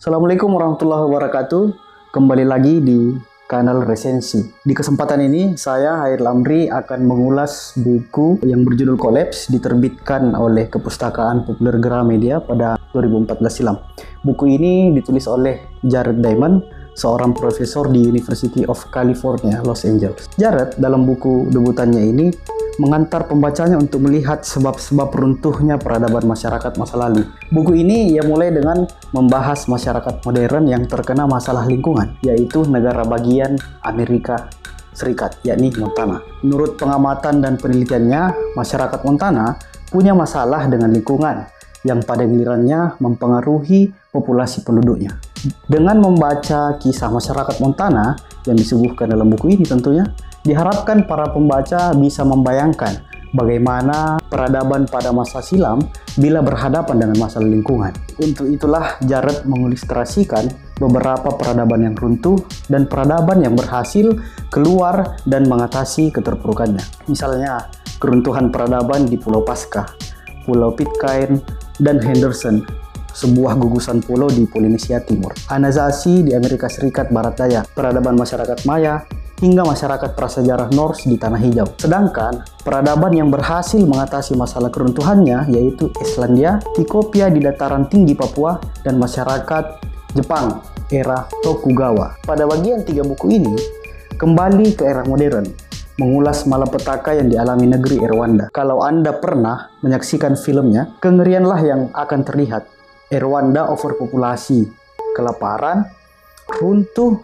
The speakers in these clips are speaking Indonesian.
Assalamualaikum warahmatullahi wabarakatuh. Kembali lagi di kanal resensi. Di kesempatan ini saya Hair Lamri akan mengulas buku yang berjudul Collapse diterbitkan oleh Kepustakaan Populer Gramedia pada 2014 silam. Buku ini ditulis oleh Jared Diamond, seorang profesor di University of California, Los Angeles. Jared dalam buku debutannya ini mengantar pembacanya untuk melihat sebab-sebab runtuhnya peradaban masyarakat masa lalu. Buku ini ia mulai dengan membahas masyarakat modern yang terkena masalah lingkungan, yaitu negara bagian Amerika Serikat, yakni Montana. Menurut pengamatan dan penelitiannya, masyarakat Montana punya masalah dengan lingkungan yang pada gilirannya mempengaruhi populasi penduduknya. Dengan membaca kisah masyarakat Montana yang disuguhkan dalam buku ini tentunya, Diharapkan para pembaca bisa membayangkan bagaimana peradaban pada masa silam bila berhadapan dengan masalah lingkungan. Untuk itulah Jared mengilustrasikan beberapa peradaban yang runtuh dan peradaban yang berhasil keluar dan mengatasi keterpurukannya. Misalnya, keruntuhan peradaban di Pulau Pasca, Pulau Pitcairn, dan Henderson sebuah gugusan pulau di Polinesia Timur. Anazasi di Amerika Serikat Barat Daya, peradaban masyarakat Maya, hingga masyarakat prasejarah Norse di Tanah Hijau. Sedangkan peradaban yang berhasil mengatasi masalah keruntuhannya yaitu Islandia, Tikopia di dataran tinggi Papua, dan masyarakat Jepang era Tokugawa. Pada bagian tiga buku ini, kembali ke era modern, mengulas malapetaka yang dialami negeri Erwanda. Kalau Anda pernah menyaksikan filmnya, kengerianlah yang akan terlihat. Erwanda overpopulasi, kelaparan, runtuh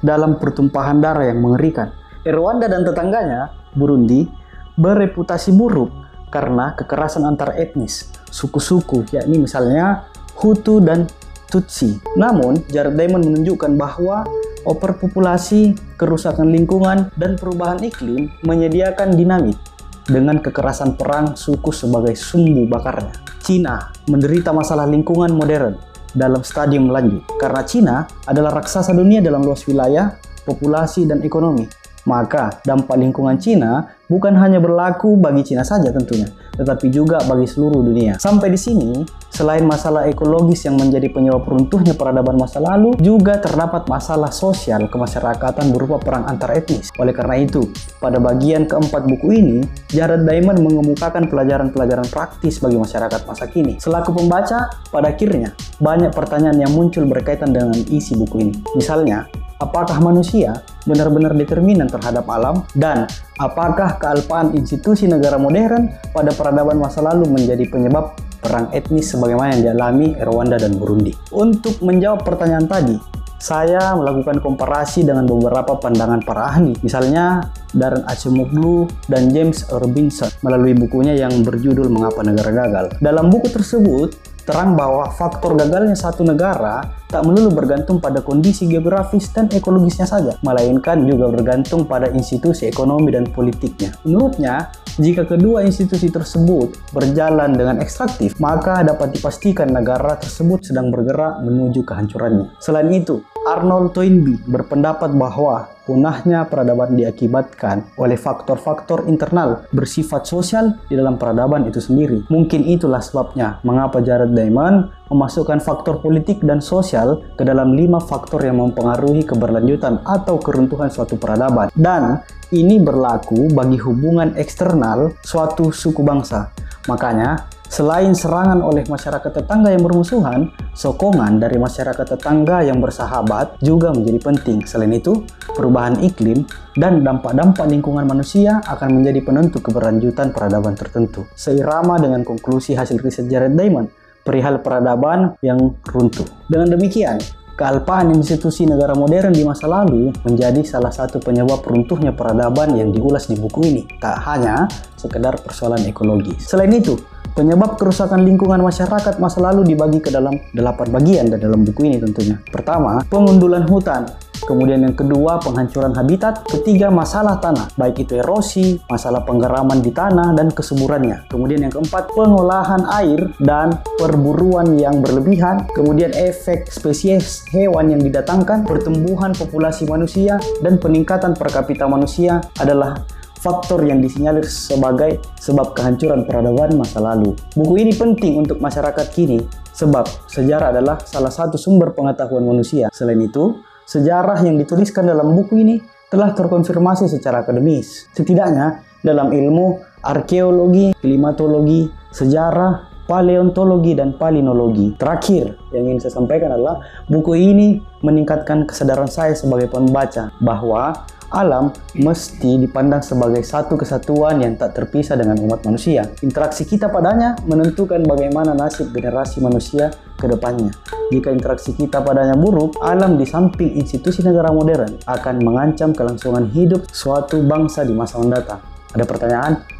dalam pertumpahan darah yang mengerikan. Rwanda dan tetangganya, Burundi, bereputasi buruk karena kekerasan antar etnis, suku-suku, yakni misalnya Hutu dan Tutsi. Namun, Jared Diamond menunjukkan bahwa overpopulasi, kerusakan lingkungan, dan perubahan iklim menyediakan dinamit dengan kekerasan perang suku sebagai sumbu bakarnya. Cina menderita masalah lingkungan modern dalam stadium lanjut. Karena Cina adalah raksasa dunia dalam luas wilayah, populasi, dan ekonomi. Maka dampak lingkungan Cina bukan hanya berlaku bagi Cina saja tentunya, tetapi juga bagi seluruh dunia. Sampai di sini, selain masalah ekologis yang menjadi penyebab runtuhnya peradaban masa lalu, juga terdapat masalah sosial kemasyarakatan berupa perang antar etnis. Oleh karena itu, pada bagian keempat buku ini, Jared Diamond mengemukakan pelajaran-pelajaran praktis bagi masyarakat masa kini. Selaku pembaca, pada akhirnya banyak pertanyaan yang muncul berkaitan dengan isi buku ini. Misalnya, apakah manusia benar-benar determinan terhadap alam dan apakah kealpaan institusi negara modern pada peradaban masa lalu menjadi penyebab perang etnis sebagaimana yang dialami Rwanda dan Burundi. Untuk menjawab pertanyaan tadi, saya melakukan komparasi dengan beberapa pandangan para ahli, misalnya Darren Acemoglu dan James Robinson melalui bukunya yang berjudul Mengapa Negara Gagal. Dalam buku tersebut, terang bahwa faktor gagalnya satu negara tak melulu bergantung pada kondisi geografis dan ekologisnya saja, melainkan juga bergantung pada institusi ekonomi dan politiknya. Menurutnya, jika kedua institusi tersebut berjalan dengan ekstraktif, maka dapat dipastikan negara tersebut sedang bergerak menuju kehancurannya. Selain itu, Arnold Toynbee berpendapat bahwa punahnya peradaban diakibatkan oleh faktor-faktor internal bersifat sosial di dalam peradaban itu sendiri. Mungkin itulah sebabnya mengapa Jared Diamond memasukkan faktor politik dan sosial ke dalam lima faktor yang mempengaruhi keberlanjutan atau keruntuhan suatu peradaban. Dan ini berlaku bagi hubungan eksternal suatu suku bangsa. Makanya, selain serangan oleh masyarakat tetangga yang bermusuhan, sokongan dari masyarakat tetangga yang bersahabat juga menjadi penting. Selain itu, perubahan iklim dan dampak-dampak lingkungan manusia akan menjadi penentu keberlanjutan peradaban tertentu. Seirama dengan konklusi hasil riset Jared Diamond, perihal peradaban yang runtuh. Dengan demikian, kealpaan institusi negara modern di masa lalu menjadi salah satu penyebab runtuhnya peradaban yang diulas di buku ini. Tak hanya sekedar persoalan ekologi. Selain itu, penyebab kerusakan lingkungan masyarakat masa lalu dibagi ke dalam delapan bagian dan dalam buku ini tentunya. Pertama, pengundulan hutan Kemudian yang kedua, penghancuran habitat. Ketiga, masalah tanah, baik itu erosi, masalah penggeraman di tanah, dan kesuburannya. Kemudian yang keempat, pengolahan air dan perburuan yang berlebihan. Kemudian efek spesies hewan yang didatangkan, pertumbuhan populasi manusia, dan peningkatan per kapita manusia adalah faktor yang disinyalir sebagai sebab kehancuran peradaban masa lalu. Buku ini penting untuk masyarakat kini sebab sejarah adalah salah satu sumber pengetahuan manusia. Selain itu, sejarah yang dituliskan dalam buku ini telah terkonfirmasi secara akademis. Setidaknya dalam ilmu arkeologi, klimatologi, sejarah, paleontologi, dan palinologi. Terakhir yang ingin saya sampaikan adalah buku ini meningkatkan kesadaran saya sebagai pembaca bahwa alam mesti dipandang sebagai satu kesatuan yang tak terpisah dengan umat manusia. Interaksi kita padanya menentukan bagaimana nasib generasi manusia ke depannya. Jika interaksi kita padanya buruk, alam di samping institusi negara modern akan mengancam kelangsungan hidup suatu bangsa di masa mendatang. Ada pertanyaan?